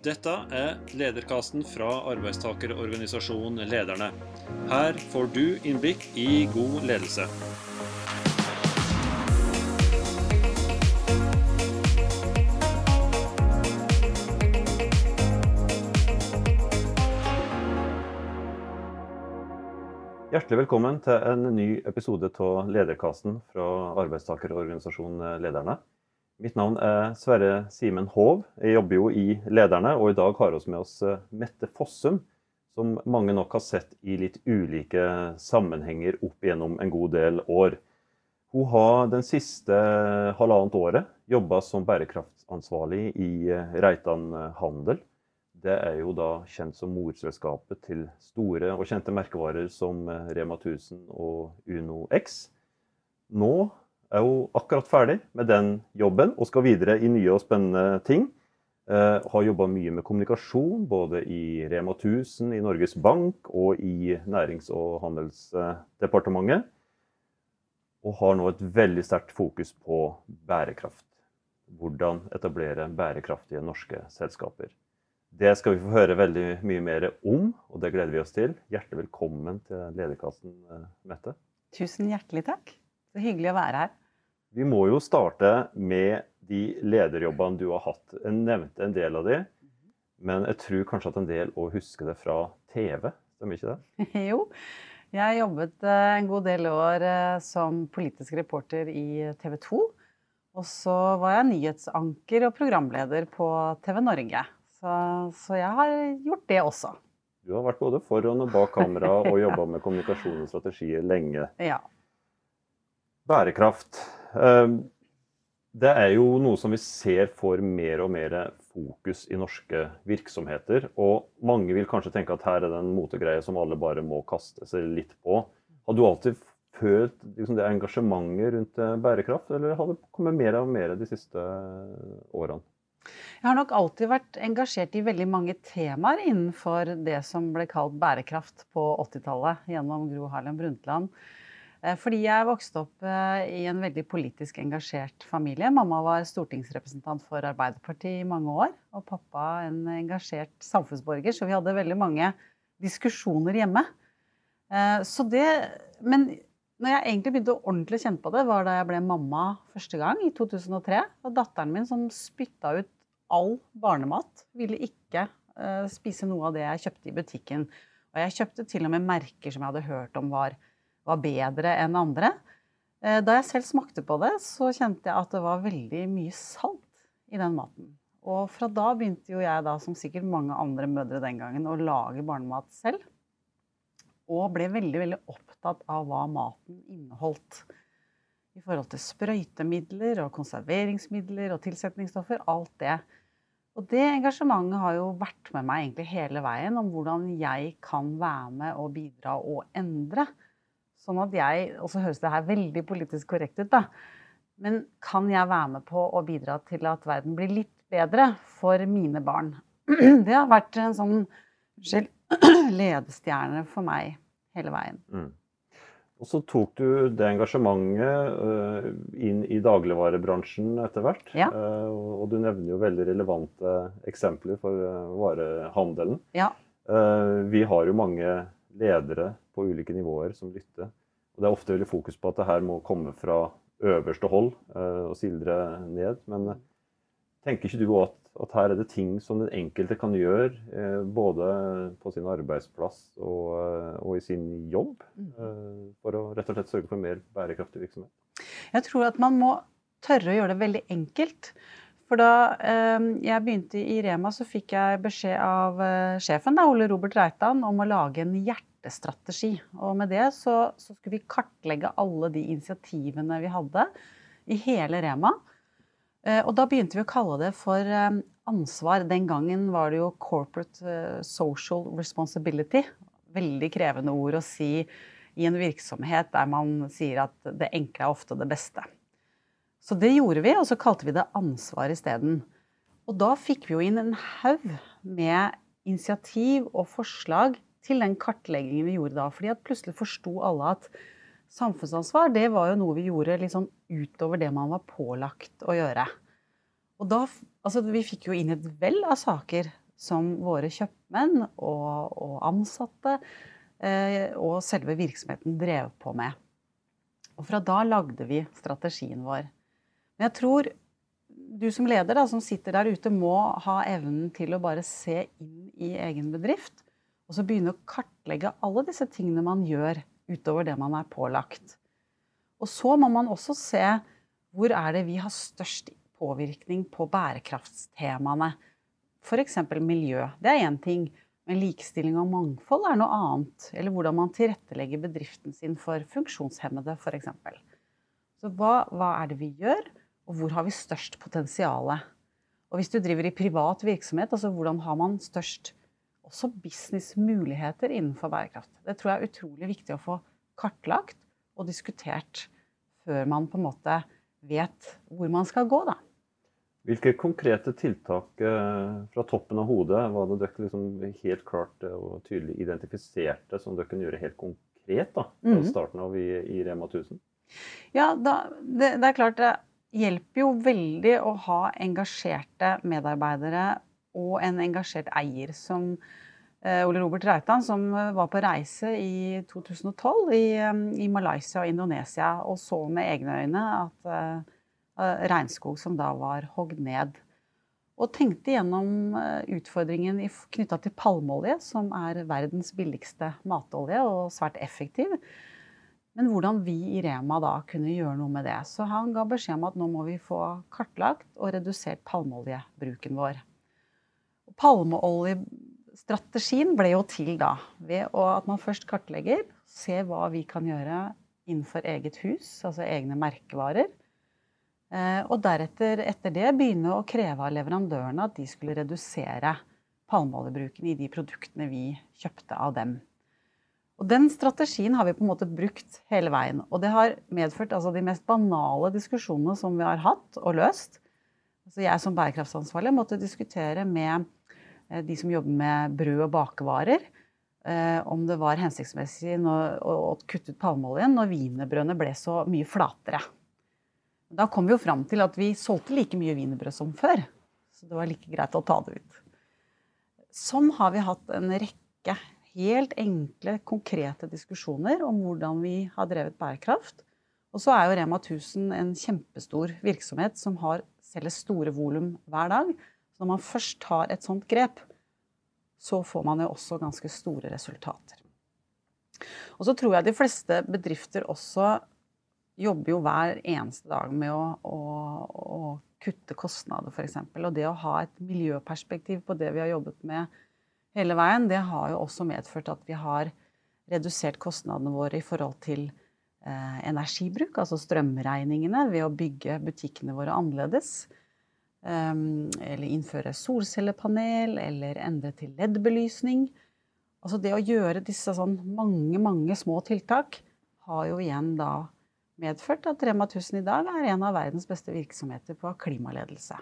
Dette er lederkasten fra arbeidstakerorganisasjonen Lederne. Her får du innblikk i god ledelse. Hjertelig velkommen til en ny episode av Lederkasten fra arbeidstakerorganisasjonen Lederne. Mitt navn er Sverre Simen Hov. Jeg jobber jo i Lederne, og i dag har vi med oss eh, Mette Fossum, som mange nok har sett i litt ulike sammenhenger opp gjennom en god del år. Hun har den siste halvannet året jobba som bærekraftsansvarlig i eh, Reitan Handel. Det er jo da kjent som morselskapet til store og kjente merkevarer som eh, Rema 1000 og Uno X. Nå er jo akkurat ferdig med den jobben og skal videre i nye og spennende ting. Uh, har jobba mye med kommunikasjon, både i Rema 1000, i Norges Bank og i Nærings- og handelsdepartementet. Og har nå et veldig sterkt fokus på bærekraft. Hvordan etablere bærekraftige norske selskaper. Det skal vi få høre veldig mye mer om, og det gleder vi oss til. Hjertelig velkommen til Lederkassen, eh, Mette. Tusen hjertelig takk. Så hyggelig å være her. Vi må jo starte med de lederjobbene du har hatt. Jeg nevnte en del av de, men jeg tror kanskje at en del òg husker det fra TV. Stemmer ikke det? jo. Jeg jobbet eh, en god del år eh, som politisk reporter i TV 2. Og så var jeg nyhetsanker og programleder på TV Norge. Så, så jeg har gjort det også. Du har vært både foran og bak kamera og jobba med kommunikasjon og strategier lenge. Ja. Bærekraft. Ehm, det er jo noe som vi ser får mer og mer fokus i norske virksomheter. Og mange vil kanskje tenke at her er det en motegreie som alle bare må kaste seg litt på. Har du alltid følt liksom, det engasjementet rundt eh, bærekraft, eller har det kommet mer og mer de siste årene? Jeg har nok alltid vært engasjert i veldig mange temaer innenfor det som ble kalt bærekraft på 80-tallet gjennom Gro Harlem Brundtland. Eh, fordi jeg vokste opp eh, i en veldig politisk engasjert familie. Mamma var stortingsrepresentant for Arbeiderpartiet i mange år. Og pappa en engasjert samfunnsborger, så vi hadde veldig mange diskusjoner hjemme. Eh, så det, men når jeg egentlig begynte å ordentlig kjenne på det, var da jeg ble mamma første gang, i 2003. Og datteren min som spytta ut all barnemat, ville ikke spise noe av det jeg kjøpte i butikken. Og jeg kjøpte til og med merker som jeg hadde hørt om var var bedre enn andre. Eh, da jeg selv smakte på det, så kjente jeg at det var veldig mye salt i den maten. Og fra da begynte jo jeg, da, som sikkert mange andre mødre den gangen, å lage barnemat selv. Og ble veldig, veldig opptatt av hva maten inneholdt. I forhold til sprøytemidler og konserveringsmidler og tilsetningsstoffer. Alt det. Og det engasjementet har jo vært med meg egentlig hele veien om hvordan jeg kan være med og bidra og endre. Sånn at jeg Og så høres det her veldig politisk korrekt ut, da. Men kan jeg være med på å bidra til at verden blir litt bedre for mine barn? Det har vært en sånn unnskyld, ledestjerne for meg hele veien. Mm. Og så tok du det engasjementet uh, inn i dagligvarebransjen etter hvert. Ja. Uh, og du nevner jo veldig relevante eksempler for uh, varehandelen. Ja. vi har jo mange ledere på ulike nivåer som lytter. Og det er ofte veldig fokus på at det her må komme fra øverste hold uh, og sildre ned. Men uh, tenker ikke du at, at, her er det ting som den enkelte kan gjøre, uh, både på sin arbeidsplass og, og i sin jobb, mm. for å rett og slett sørge for mer bærekraftig virksomhet? Jeg tror at man må tørre å gjøre det veldig enkelt. For da jeg begynte i Rema, så fikk jeg beskjed av sjefen, da, Ole Robert Reitan, om å lage en hjerte hjertestrategi. Og med det så, så, skulle vi kartlegge alle de initiativene vi hadde i hele Rema. Eh, og da begynte vi å kalle det for eh, ansvar. Den gangen var det jo corporate eh, social responsibility. Veldig krevende ord å si i en virksomhet der man sier at det enkle er ofte det beste. Så det gjorde vi, og så kalte vi det ansvar isteden. Og da fikk vi jo inn en haug med initiativ og forslag til den kartleggingen vi gjorde da. fordi at plutselig forsto alle at samfunnsansvar det var jo noe vi gjorde sånn utover det man var pålagt å gjøre. Og da, altså Vi fikk jo inn et vell av saker som våre kjøpmenn og, og ansatte eh, og selve virksomheten drev på med. Og fra da lagde vi strategien vår. Men jeg tror du som leder da, som sitter der ute, må ha evnen til å bare se inn i egen bedrift. Og så begynne å kartlegge alle disse tingene man gjør utover det man er pålagt. Og så må man også se hvor er det vi har størst påvirkning på bærekraftstemaene. F.eks. miljø. Det er én ting. Men likestilling og mangfold er noe annet. Eller hvordan man tilrettelegger bedriften sin for funksjonshemmede, f.eks. Så hva, hva er det vi gjør, og hvor har vi størst potensial? Og hvis du driver i privat virksomhet, altså hvordan har man størst også businessmuligheter innenfor bærekraft? Det tror jeg er utrolig viktig å få kartlagt og diskutert før man på en måte vet hvor man skal gå, da. Hvilke konkrete tiltak eh, fra toppen av hodet var det dere liksom helt klart eh, og tydelig identifiserte som dere kunne gjøre helt konkret da, fra mm. starten av i, i, Rema 1000? Ja, da, det, det, er klart det hjelper jo veldig å ha engasjerte medarbeidere og en engasjert eier som Eh, Ole Robert Reitan, som eh, var på reise i 2012 i, eh, i, Malaysia og Indonesia og så med egne øyne at uh, regnskog som da var hogd ned. Og tenkte gjennom utfordringen knytta til palmeolje, som er verdens billigste matolje og svært effektiv. Men hvordan vi i Rema da kunne gjøre noe med det. Så han ga beskjed om at nå må vi få kartlagt og redusert palmeoljebruken vår. Palmeolje Strategien ble jo til da ved at man først kartlegger, ser hva vi kan gjøre innenfor eget hus, altså egne merkevarer. Eh, og deretter, etter det, begynne å kreve av leverandørene at de skulle redusere palmeoljebruken i de produktene vi kjøpte av dem. Og Den strategien har vi på en måte brukt hele veien. Og det har medført altså, de mest banale diskusjonene som vi har hatt og løst. Altså, jeg som bærekraftsansvarlig måtte diskutere med de som jobber med brød og bakevarer, eh, om det var hensiktsmessig å kutte ut palmeoljen når wienerbrødene ble så mye flatere. Da kom vi jo fram til at vi solgte like mye wienerbrød som før. Så det var like greit å ta det ut. Sånn har vi hatt en rekke helt enkle, konkrete diskusjoner om hvordan vi har drevet bærekraft. Og så er jo Rema 1000 en kjempestor virksomhet som har selger store volum hver dag. Når man først tar et sånt grep, så får man jo også ganske store resultater. Og så tror jeg de fleste bedrifter også jobber jo hver eneste dag med å, å, å kutte kostnader, f.eks. Og det å ha et miljøperspektiv på det vi har jobbet med hele veien, det har jo også medført at vi har redusert kostnadene våre i forhold til eh, energibruk, altså strømregningene, ved å bygge butikkene våre annerledes. Eller innføre solcellepanel, eller endre til LED-belysning. Altså det å gjøre disse sånn mange, mange små tiltak har jo igjen da medført at Rema 1000 i dag er en av verdens beste virksomheter på klimaledelse.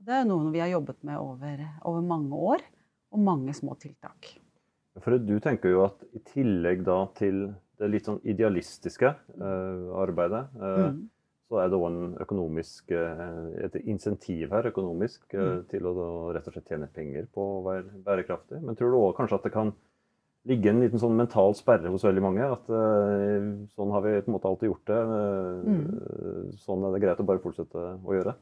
Det er noe vi har jobbet med over, over mange år, og mange små tiltak. For Du tenker jo at i tillegg da til det litt sånn idealistiske eh, arbeidet eh, mm så er det òg eh, et insentiv her økonomisk eh, mm. til å rett og slett tjene penger på å være bærekraftig. Men tror du òg kanskje at det kan ligge en liten sånn mental sperre hos veldig mange? At uh, sånn har vi på en måte alltid gjort det. Mm. Sånn er det greit å bare fortsette å gjøre?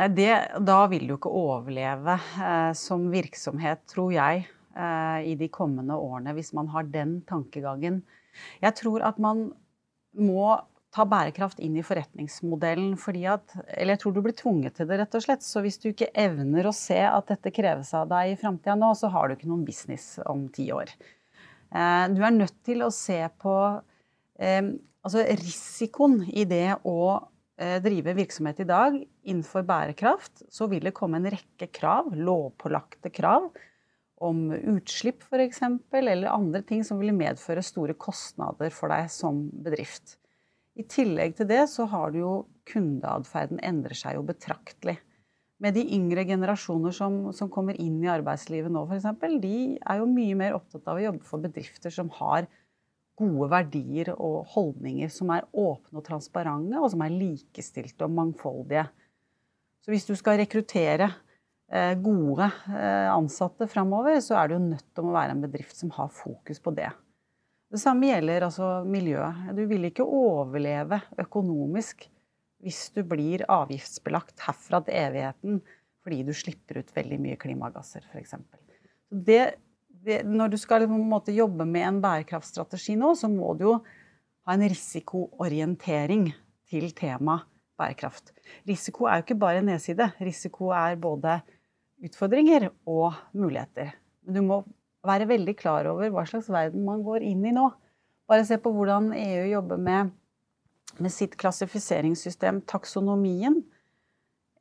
Nei, det, Da vil du ikke overleve uh, som virksomhet, tror jeg, i de kommende årene, hvis man har den tankegangen. Jeg tror at man må ta bærekraft inn i forretningsmodellen. fordi at, eller jeg tror du blir tvunget til det, rett og slett. Så hvis du ikke evner å se at dette kreves av deg i framtida nå, så har du ikke noen business om ti år. Eh, du er nødt til å se på eh, altså risikoen i det å eh, drive virksomhet i dag innenfor bærekraft. Så vil det komme en rekke krav, lovpålagte krav, om utslipp f.eks., eller andre ting som vil medføre store kostnader for deg som bedrift. I tillegg til det så har du jo kundeatferden endrer seg jo betraktelig. Med de yngre generasjoner som, som kommer inn i arbeidslivet nå, f.eks., de er jo mye mer opptatt av å jobbe for bedrifter som har gode verdier og holdninger som er åpne og transparente, og som er likestilte og mangfoldige. Så hvis du skal rekruttere eh, gode eh, ansatte framover, så er jo nødt til å være en bedrift som har fokus på det. Det samme gjelder altså miljøet. Du vil ikke overleve økonomisk hvis du blir avgiftsbelagt herfra til evigheten fordi du slipper ut veldig mye klimagasser, f.eks. Det, det, når du skal måte jobbe med en bærekraftstrategi nå, så må du jo ha en risikoorientering til temaet bærekraft. Risiko er jo ikke bare nedside. Risiko er både utfordringer og muligheter. Men du må være veldig klar over hva slags verden man går inn i nå. Bare se på hvordan EU jobber med, med sitt klassifiseringssystem, taksonomien,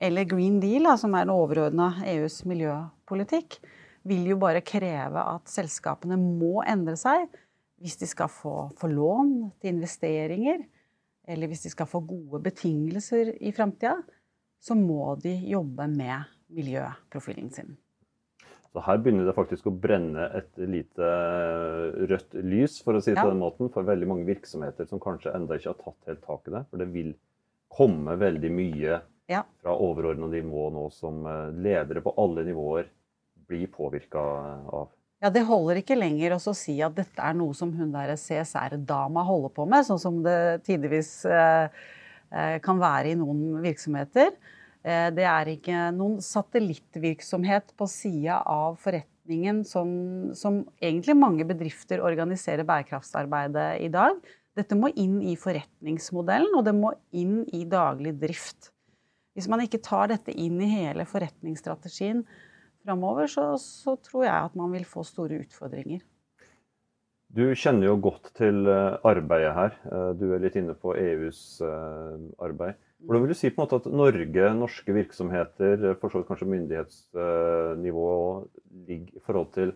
eller Green Deal, som er den overordna EUs miljøpolitikk, vil jo bare kreve at selskapene må endre seg hvis de skal få, få lån til investeringer, eller hvis de skal få gode betingelser i framtida, så må de jobbe med miljøprofilen sin. Så her begynner det faktisk å brenne et lite eh, rødt lys, for å si det ja. på den måten, for veldig mange virksomheter som kanskje enda ikke har tatt helt tak i det. For det vil komme veldig mye ja. fra overordna nivå nå som eh, ledere på alle nivåer blir påvirka av. Ja, Det holder ikke lenger å si at dette er noe som hun der CSR-dama holder på med, sånn som det tidvis eh, kan være i noen virksomheter. Eh, det er ikke noen satellittvirksomhet på sida av forretningen som, som, egentlig mange bedrifter organiserer bærekraftsarbeidet i dag. Dette må inn i forretningsmodellen, og det må inn i daglig drift. Hvis man ikke tar dette inn i hele forretningsstrategien framover, så, så tror jeg at man vil få store utfordringer. Du kjenner jo godt til eh, arbeidet her. Eh, du er litt inne på EUs arbeid. Hvordan vil du si på en måte at Norge, norske virksomheter, for så vidt kanskje myndighetsnivå, ligger i forhold til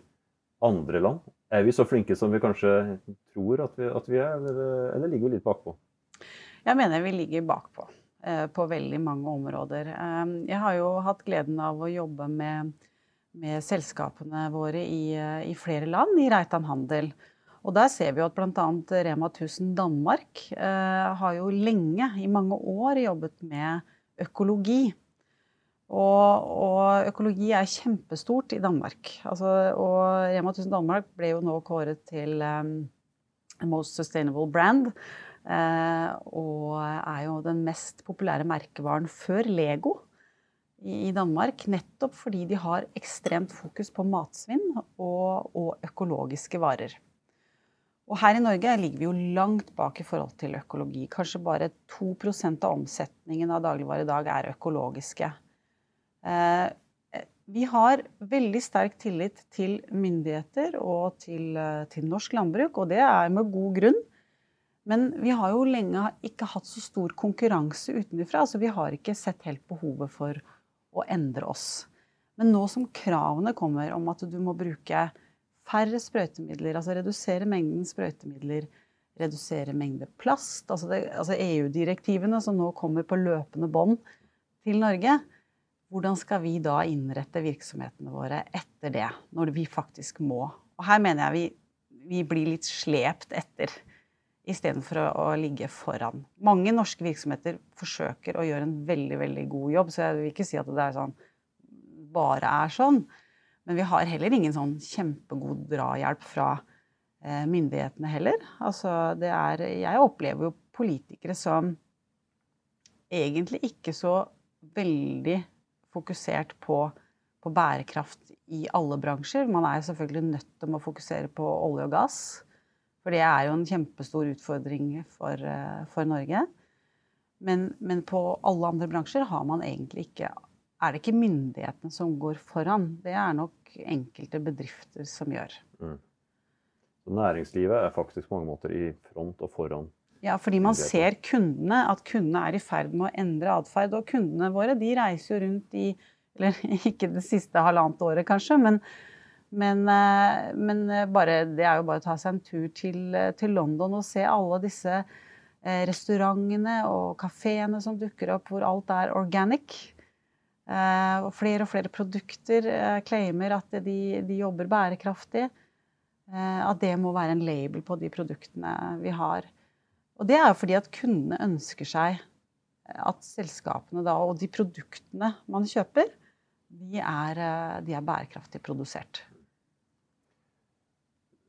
andre land? Er vi så flinke som vi kanskje tror at vi, at vi er, eller, eller, ligger vi litt bakpå? Jeg mener vi ligger bakpå eh, på veldig mange områder. Eh, jeg har jo hatt gleden av å jobbe med, med selskapene våre i, eh, i, flere land, i Reitan Handel. Og der ser vi jo at bl.a. Rema 1000 Danmark eh, har jo lenge, i mange år, jobbet med økologi. Og, og økologi er kjempestort i Danmark. Altså, og Rema 1000 Danmark ble jo nå kåret til um, Most Sustainable Brand. Eh, og er jo den mest populære merkevaren før Lego i Danmark. Nettopp fordi de har ekstremt fokus på matsvinn og, og økologiske varer. Og her i Norge ligger vi jo langt bak i forhold til økologi. Kanskje bare 2% av omsetningen av dagligvarer i dag er økologiske. Eh, vi har veldig sterk tillit til myndigheter og til, eh, til, norsk landbruk, og det er med god grunn. Men vi har jo lenge ikke hatt så stor konkurranse utenfra, så vi har ikke sett helt behovet for å endre oss. Men nå som kravene kommer om at du må bruke færre sprøytemidler, altså redusere mengden sprøytemidler, redusere mengde plast. Altså, altså EU-direktivene som nå kommer på løpende bånd til Norge. Hvordan skal vi da innrette virksomhetene våre etter det, når vi faktisk må? Og her mener jeg vi, vi blir litt slept etter istedenfor å, å ligge foran. Mange norske virksomheter forsøker å gjøre en veldig veldig god jobb, så jeg vil ikke si at det er sånn, bare er sånn. Men vi har heller ingen sånn kjempegod drahjelp fra eh, myndighetene heller. Altså, det er Jeg opplever jo politikere som egentlig ikke så veldig fokusert på, på bærekraft i alle bransjer. Man er selvfølgelig nødt til å fokusere på olje og gass. For det er jo en kjempestor utfordring for, eh, for Norge. Men, men, på alle andre bransjer har man egentlig ikke er det ikke myndighetene som går foran. Det er nok enkelte bedrifter som gjør. Mm. Så næringslivet er faktisk på mange måter i front og foran? Ja, fordi man ser kundene, at kundene er i ferd med å endre atferd. Og kundene våre de reiser jo rundt i Eller ikke det siste halvannet året, kanskje, men, men, eh, men bare, det er jo bare å ta seg en tur til, til London og se alle disse eh, restaurantene og kafeene som dukker opp, hvor alt er organic. Eh, og flere og flere produkter eh, claimer at de, de jobber bærekraftig. Eh, at det må være en label på de produktene vi har. Og det er jo fordi at kundene ønsker seg at selskapene da, og de produktene man kjøper, de er, de er bærekraftig produsert.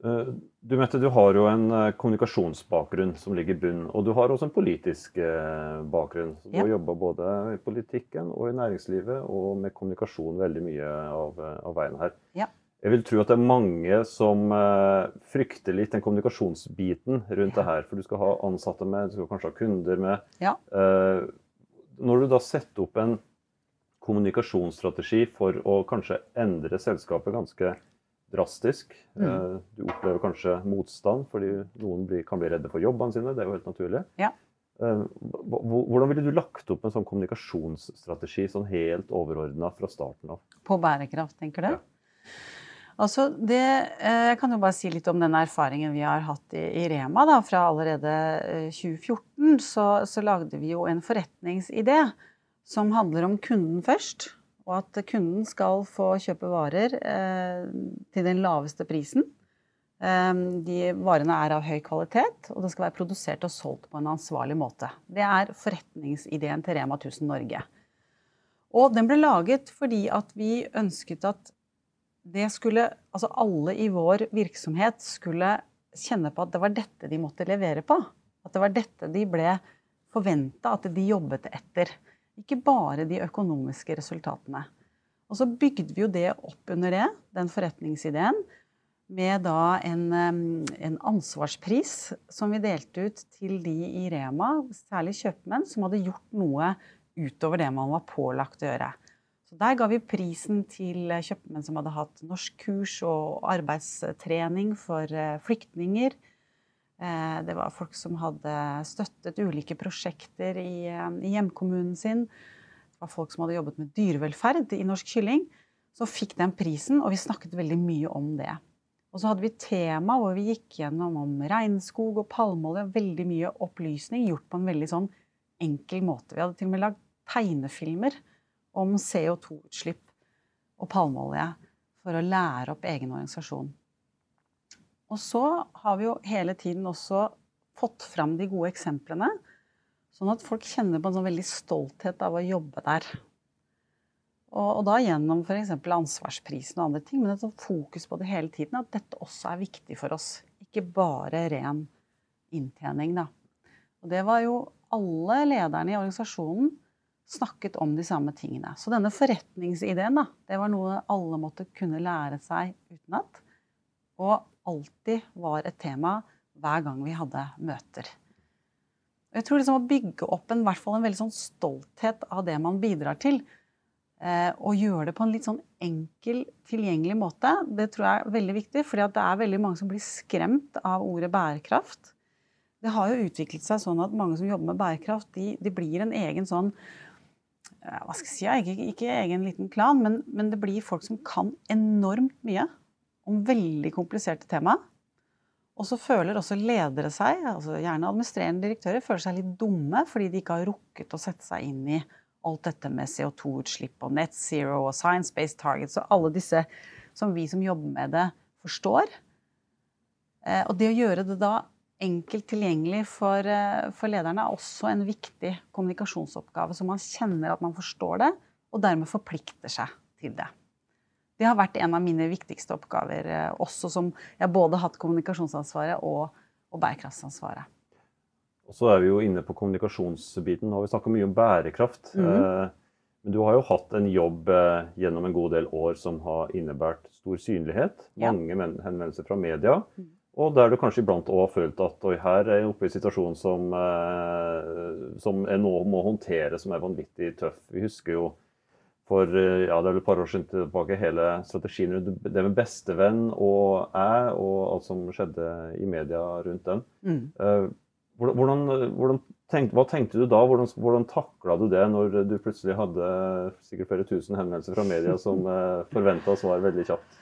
Eh, du Mette, du har jo en eh, kommunikasjonsbakgrunn som ligger i bunnen. Og du har også en politisk bakgrunn. Så du Ja. har jobba både i politikken og i næringslivet og med kommunikasjon veldig mye av, av veien her. Ja. Jeg vil tro at det er mange som eh, frykter litt den kommunikasjonsbiten rundt Ja. det her. For du skal ha ansatte med, du skal kanskje ha kunder med. Ja. Eh, når du da setter opp en kommunikasjonsstrategi for å kanskje endre selskapet ganske drastisk. Mm. Eh, Du opplever kanskje motstand fordi noen blir, kan bli redde for jobbene sine. Det er jo helt naturlig. Ja. Eh, Hvordan ville du lagt opp en sånn kommunikasjonsstrategi sånn helt overordna fra starten av? På bærekraft, tenker du? Ja. Altså, det, eh, jeg kan jo bare si litt om den erfaringen vi har hatt i, i Rema. Da, fra allerede eh, 2014 så, så lagde vi jo en forretningsidé som handler om kunden først. Og at kunden skal få kjøpe varer eh, til den laveste prisen. Eh, de varene er av høy kvalitet, og det skal være produsert og solgt på en ansvarlig måte. Det er forretningsideen til Rema 1000 Norge. Og den ble laget fordi at vi ønsket at det skulle, altså alle i vår virksomhet skulle kjenne på at det var dette de måtte levere på. At det var dette de ble forventa at de jobbet etter. Ikke bare de økonomiske resultatene. Og så bygde vi jo det opp under det, den forretningsideen, med da en, en ansvarspris som vi delte ut til de i Rema, særlig kjøpmenn, som hadde gjort noe utover det man var pålagt å gjøre. Så Der ga vi prisen til kjøpmenn som hadde hatt norskkurs og arbeidstrening for eh, flyktninger. Eh, Det var folk som hadde støttet ulike prosjekter i, eh, i hjemkommunen sin. Det var folk som hadde jobbet med dyrevelferd i Norsk Kylling. Så fikk den prisen, og vi snakket veldig mye om det. Og så hadde vi tema hvor vi gikk gjennom om regnskog og palmeolje. Veldig mye opplysning gjort på en veldig sånn enkel måte. Vi hadde til og med lagd tegnefilmer om CO2-utslipp og palmeolje for å lære opp egen organisasjon. Og så har vi jo hele tiden også fått fram de gode eksemplene, sånn at folk kjenner på en sånn veldig stolthet av å jobbe der. Og, og da gjennom f.eks. ansvarsprisen og andre ting, men et sånt fokus på det hele tiden, at dette også er viktig for oss. Ikke bare ren inntjening, da. Og det var jo alle lederne i organisasjonen snakket om de samme tingene. Så denne forretningsideen, da, det var noe alle måtte kunne lære seg utenat. Og alltid var et tema hver gang vi hadde møter. Jeg tror liksom å bygge opp en, en veldig sånn stolthet av det man bidrar til, eh, og gjøre det på en litt sånn enkel, tilgjengelig måte, det tror jeg er veldig viktig. For det er veldig mange som blir skremt av ordet bærekraft. Det har jo utviklet seg sånn at mange som jobber med bærekraft, de, de blir en egen sånn hva skal jeg si, ikke, ikke egen liten klan, men, men det blir folk som kan enormt mye om veldig kompliserte tema. Og så føler også ledere seg, altså gjerne administrerende direktører, føler seg litt dumme fordi de ikke har rukket å sette seg inn i alt dette med CO2-utslipp og net zero og science-based targets og alle disse som vi som jobber med det, forstår. Eh, Og det å gjøre det da enkelt tilgjengelig for, eh, for lederne er også en viktig kommunikasjonsoppgave, så man kjenner at man forstår det, og dermed forplikter seg til det. Det har vært en av mine viktigste oppgaver, eh, også som jeg både har hatt kommunikasjonsansvaret og, og bærekraftsansvaret. Og så er vi jo inne på kommunikasjonsbiten. Nå har vi snakka mye om bærekraft. Mm -hmm. Men du har jo hatt en jobb eh, gjennom en god del år som har innebært stor synlighet. Mange ja. henvendelser fra media. Mhm. Og der du kanskje iblant òg har følt at oi, her er jeg oppe i en situasjon som, som jeg nå må håndtere, som er vanvittig tøff. Vi husker jo for eh, ja, det er et par år siden tilbake hele strategien rundt det med bestevenn og jeg, og alt som skjedde i media rundt den. Mm. Eh, Hvordan, hvordan, tenkte, hva tenkte du da? Hvordan, hvordan takla du det når du plutselig hadde sikkert flere tusen henvendelser fra media som uh, forventa svar veldig kjapt?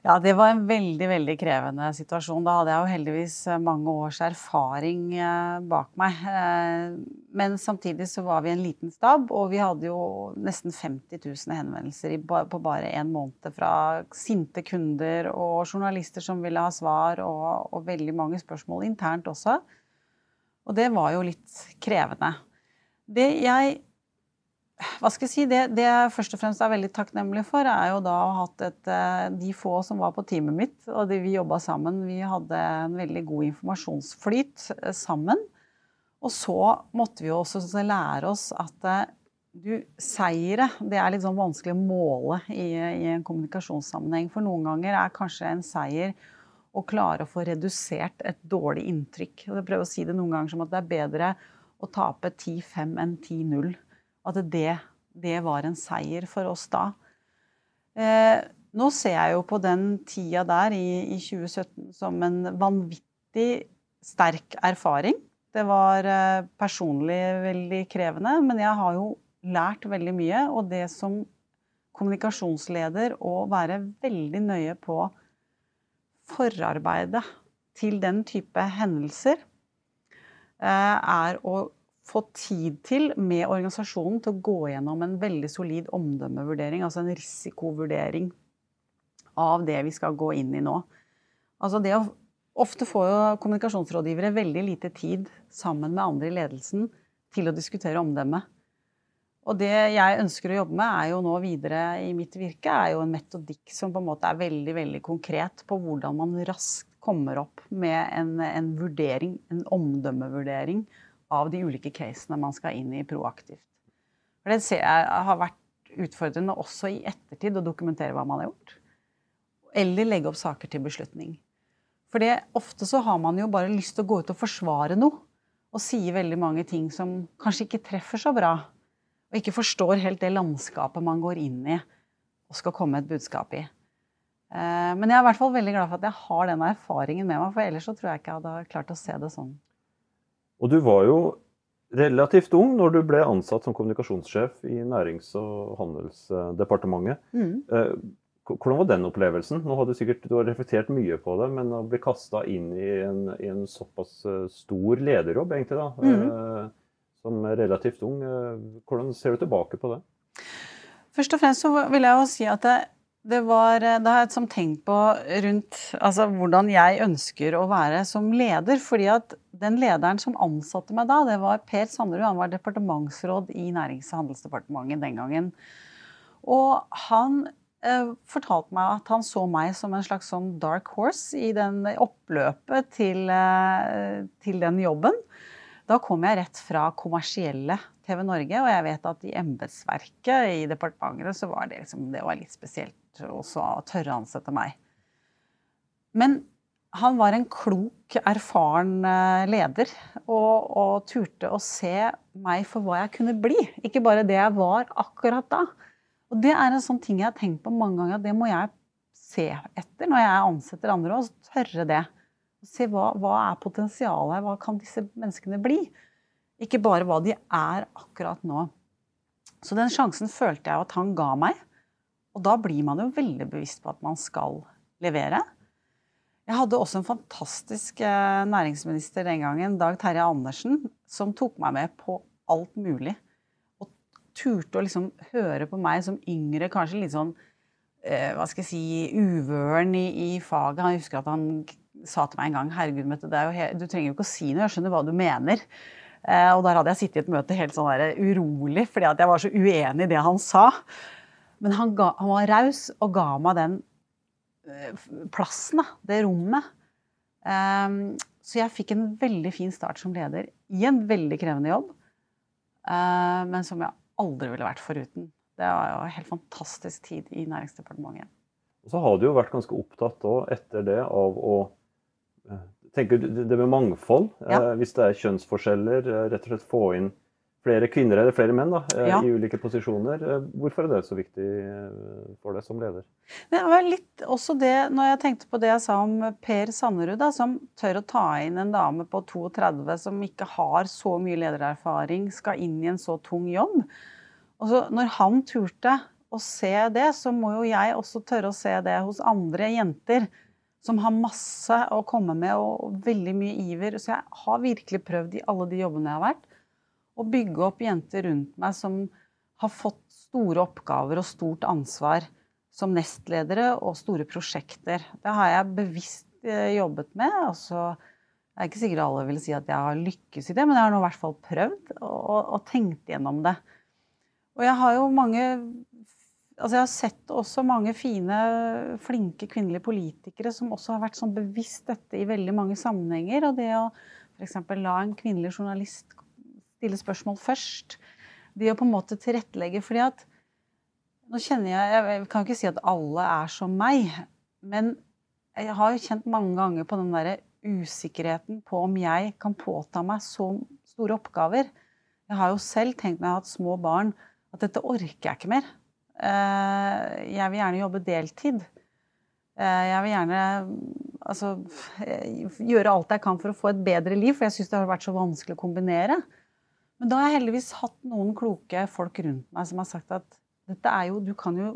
Ja, det var en veldig, veldig krevende situasjon. Da hadde jeg jo heldigvis eh, mange års erfaring eh, bak meg. Eh, Men samtidig så var vi en liten stab, og vi hadde jo nesten 50 000 henvendelser på bare en måned fra sinte kunder og journalister som ville ha svar, og, og veldig mange spørsmål internt også. Og det var jo litt krevende. Det jeg hva skal jeg si, det, det, jeg først og fremst er veldig takknemlig for, er jo da å ha hatt et eh, De få som var på teamet mitt, og de, vi jobba sammen, vi hadde en veldig god informasjonsflyt eh, sammen. Og så måtte vi jo også lære oss at eh, du, seire det er litt sånn vanskelig å måle i, i en kommunikasjonssammenheng. For noen ganger er kanskje en seier å klare å få redusert et dårlig inntrykk. Jeg prøver å si det noen ganger som at det er bedre å tape 10-5 enn 10-0 at det, det, var en seier for oss da. Eh, nå ser jeg jo på den tida der i, i 2017 som en vanvittig sterk erfaring. Det var eh, personlig veldig krevende, men jeg har jo lært veldig mye. Og det som kommunikasjonsleder å være veldig nøye på forarbeidet til den type hendelser, eh, er å få tid til med organisasjonen til å gå gjennom en veldig solid omdømmevurdering, altså en risikovurdering av det vi skal gå inn i nå. Altså det å, ofte får jo kommunikasjonsrådgivere veldig lite tid sammen med andre i ledelsen til å diskutere omdømme. Og det jeg ønsker å jobbe med er jo nå videre i mitt virke, er jo en metodikk som på en måte er veldig veldig konkret på hvordan man raskt kommer opp med en, en vurdering, en omdømmevurdering av de ulike casene man skal inn i proaktivt. For Det ser jeg har vært utfordrende også i ettertid å dokumentere hva man har gjort. Eller legge opp saker til beslutning. For det, ofte så har man jo bare lyst til å gå ut og forsvare noe. Og sier veldig mange ting som kanskje ikke treffer så bra. Og ikke forstår helt det landskapet man går inn i og skal komme et budskap i. Eh, men jeg er i hvert fall veldig glad for at jeg har den erfaringen med meg, for ellers så tror jeg ikke jeg hadde klart å se det sånn. Og du var jo relativt ung når du ble ansatt som kommunikasjonssjef i Nærings- og handelsdepartementet. Mm. Eh, hvordan var den opplevelsen? Nå har Du sikkert du har reflektert mye på det, men å bli kasta inn i en, i en, såpass eh, stor lederjobb, egentlig, da, mm. eh, som relativt ung, hvordan ser du tilbake på det? Først og fremst så vil jeg jo si at det, det var, det har jeg tenkt på rundt altså, hvordan jeg ønsker å være som leder. fordi at den lederen som ansatte meg da, det var Per Sanderud. Han var departementsråd i Nærings- og handelsdepartementet den gangen. Og han eh, fortalte meg at han så meg som en slags sånn dark horse i den oppløpet til, eh, til den jobben. Da kom jeg rett fra kommersielle TV Norge, og jeg vet at i embetsverket i departementet så var det, liksom, det var litt spesielt også å tørre å ansette meg. Men han var en klok, erfaren eh, leder og, og, turte å se meg for hva jeg kunne bli. Ikke bare det jeg var akkurat da. Og det er en sånn ting jeg har tenkt på mange ganger. at Det må jeg se etter når jeg ansetter andre òg. Tørre det. Se hva, hva er potensialet her? Hva kan disse menneskene bli? Ikke bare hva de er akkurat nå. Så den sjansen følte jeg at han ga meg. Og da blir man jo veldig bevisst på at man skal levere. Jeg hadde også en fantastisk eh, næringsminister den gangen, Dag Terje Andersen, som tok meg med på alt mulig. Og turte å liksom høre på meg som yngre, kanskje litt sånn eh, hva skal jeg si, uvøren i, i faget. Han husker at han sa til meg en gang Herregud, Mette, du trenger jo ikke å si noe, jeg skjønner hva du mener. Eh, og der hadde jeg sittet i et møte helt sånn der, urolig fordi at jeg var så uenig i det han sa. Men han, ga, han var raus og ga meg den Eh, plassen, det rommet. Eh, så jeg fikk en veldig fin start som leder i en veldig krevende jobb. Uh, men som jeg aldri ville vært foruten. Det var jo en helt fantastisk tid i Næringsdepartementet. Og så har du jo vært ganske opptatt da, etter det av å eh, tenke det med mangfold. Ja. Eh, hvis det er kjønnsforskjeller, rett og slett få inn flere kvinner eller flere menn da, eh, ja. i ulike posisjoner. Eh, hvorfor er det så viktig eh, for deg som leder? Det var litt også det, når jeg tenkte på det jeg sa om Per Sannerud, da, som tør å ta inn en dame på 32 som ikke har så mye ledererfaring, skal inn i en så tung jobb. Og så når han turte å se det, så må jo jeg også tørre å se det hos andre jenter som har masse å komme med og veldig mye iver. Så jeg har virkelig prøvd i alle de jobbene jeg har vært å bygge opp jenter rundt meg som har fått store oppgaver og stort ansvar som nestledere og store prosjekter. Det har jeg bevisst eh, jobbet med. Altså, er ikke sikkert alle vil si at jeg har lykkes i det, men jeg har nå i hvert fall prøvd og, og tenkt gjennom det. Og jeg har jo mange Altså jeg har sett også mange fine, flinke kvinnelige politikere som også har vært sånn bevisst dette i veldig mange sammenhenger. Og det å f.eks. la en kvinnelig journalist stille spørsmål først. Det å på en måte tilrettelegge. fordi at nå kjenner jeg Jeg kan ikke si at alle er som meg. Men jeg har jo kjent mange ganger på den derre usikkerheten på om jeg kan påta meg så store oppgaver. Jeg har jo selv tenkt når jeg har hatt små barn, at dette orker jeg ikke mer. Eh, jeg vil gjerne jobbe deltid. Eh, jeg vil gjerne altså, gjøre alt jeg kan for å få et bedre liv, for jeg syns det har vært så vanskelig å kombinere. Men da har jeg heldigvis hatt noen kloke folk rundt meg som har sagt at dette er jo, du kan jo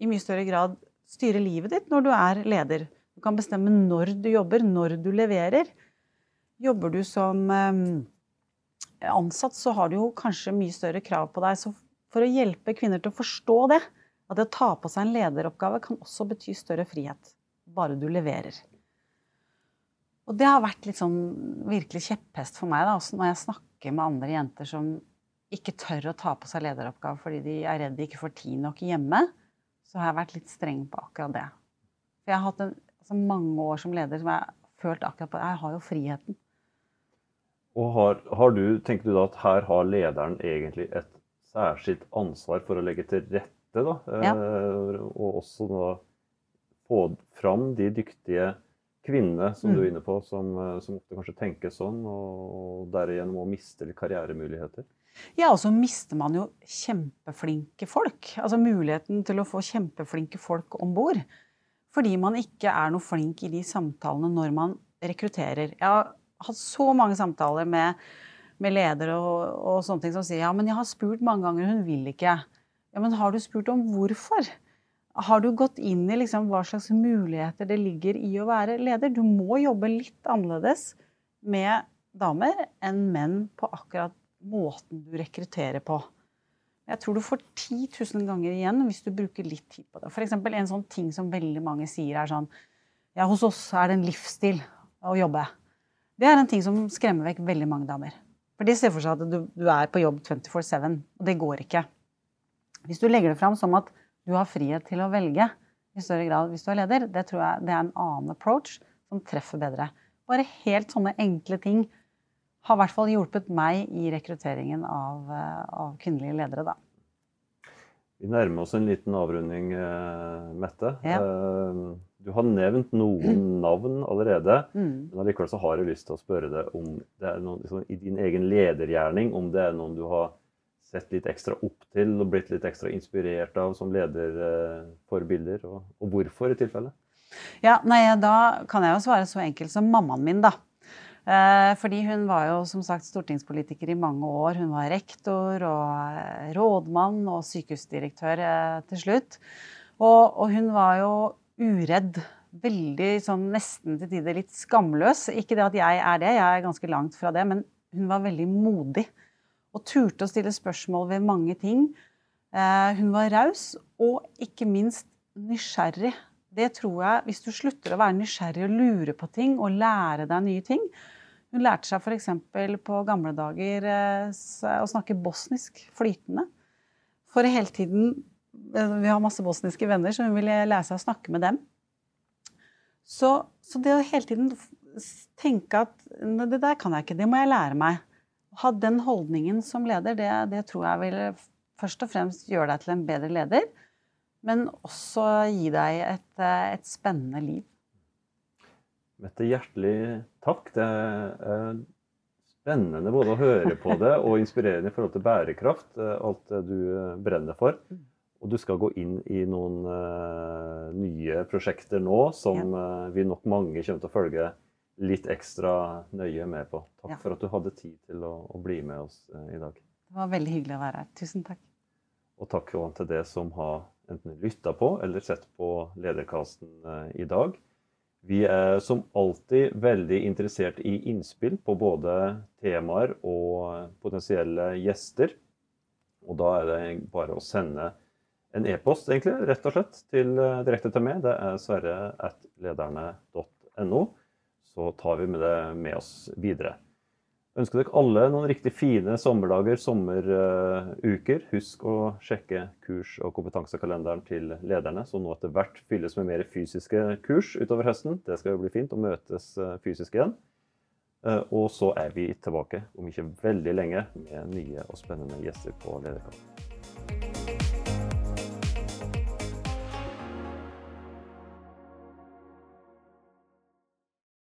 i mye større grad styre livet ditt når du er leder. Du kan bestemme når du jobber, når du leverer. Jobber du som eh, ansatt, så har du jo kanskje mye større krav på deg. Så for å hjelpe kvinner til å forstå det. At det å ta på seg en lederoppgave kan også bety større frihet. Bare du leverer. Og det har vært litt sånn virkelig kjepphest for meg da, også når jeg snakker med andre jenter som ikke tør å ta på seg lederoppgave fordi de er redd de ikke får tid nok hjemme. Så har jeg vært litt streng på akkurat det. For jeg har hatt en, altså mange år som leder som jeg har følt akkurat på Jeg har jo friheten. Og har, har du, tenker du da at her har lederen egentlig et særskilt ansvar for å legge til rette. Da, ja. Eh, og også da få fram de dyktige kvinnene som mm. du er inne på, som, eh, som, ofte kanskje tenker sånn, og derigjennom å miste karrieremuligheter. Ja, og så mister man jo kjempeflinke folk. Altså muligheten til å få kjempeflinke folk om bord. Fordi man ikke er noe flink i de samtalene når man rekrutterer. Jeg har hatt så mange samtaler med med ledere og, og, sånne ting som sier ja, men jeg har spurt mange ganger, hun vil ikke. Ja, men har du spurt om hvorfor? Har du gått inn i liksom hva slags muligheter det ligger i å være leder? Du må jobbe litt annerledes med damer enn menn på akkurat måten du rekrutterer på. Jeg tror du får 10 000 ganger igjen hvis du bruker litt tid på det. For en sånn ting som veldig mange sier, er sånn Ja, hos oss er det en livsstil å jobbe. Det er en ting som skremmer vekk veldig mange damer. For de ser for seg at du, du er på jobb 24-7, og det går ikke. Hvis du legger det fram som at du har frihet til å velge i større grad hvis du er leder, det tror jeg det er en annen approach som treffer bedre. Bare helt sånne enkle ting har i hvert fall hjulpet meg i rekrutteringen av, eh, av kvinnelige ledere, da. Vi nærmer oss en liten avrunding, uh, Mette. Ja. Du har nevnt noen navn allerede. Mm. Men allikevel så har jeg lyst til å spørre deg om det er noen liksom, i din egen ledergjerning, om det er noen du har sett litt ekstra opp til og blitt litt ekstra inspirert av som lederforbilder, uh, og, og, hvorfor i tilfelle? Ja, nei, Da kan jeg jo svare så enkelt som mammaen min, da. Eh, fordi hun var jo som sagt stortingspolitiker i mange år. Hun var rektor og eh, rådmann og sykehusdirektør eh, til slutt. Og, og hun var jo uredd. Veldig sånn nesten til tider litt skamløs. Ikke det at jeg er det, jeg er ganske langt fra det, men hun var veldig modig. Og turte å stille spørsmål ved mange ting. Hun var raus og ikke minst nysgjerrig. Det tror jeg, Hvis du slutter å være nysgjerrig og lure på ting og lære deg nye ting, hun lærte seg f.eks. på gamle dager eh, å snakke bosnisk flytende. For hele tiden eh, Vi har masse bosniske venner, så hun ville lære seg å snakke med dem. Så, så det å hele tiden tenke at det der kan jeg ikke, det må jeg lære meg. Ha den holdningen som leder, det, det tror jeg vil først og fremst gjøre deg til en bedre leder. Men også gi deg et, eh, et spennende liv. Mette, hjertelig takk. Det er spennende både å høre på det og inspirerende i forhold til bærekraft, eh, alt det du eh, brenner for. Og du skal gå inn i noen uh, nye prosjekter nå som uh, vi nok mange kommer til å følge litt ekstra nøye med på. Takk ja. for at du hadde tid til å, å bli med oss uh, i dag. Det var veldig hyggelig å være her. Tusen takk. Og takk til det som har enten lytta på eller sett på Lederkasten i dag. Vi er som alltid veldig interessert i innspill på både temaer og potensielle gjester. Og da er det bare å sende en e-post, egentlig, rett og slett, til, eh, direkte til meg. Det er sverre.lederne.no. Så tar vi med det med oss videre. Ønsker dere alle noen riktig fine sommerdager, sommeruker. Husk å sjekke kurs- og kompetansekalenderen til lederne, som nå etter hvert fylles med mer fysiske kurs utover høsten. Det skal jo bli fint å møtes eh, fysisk igjen. Eh, og så er vi tilbake om ikke veldig lenge med nye og spennende gjester på Lederkamp.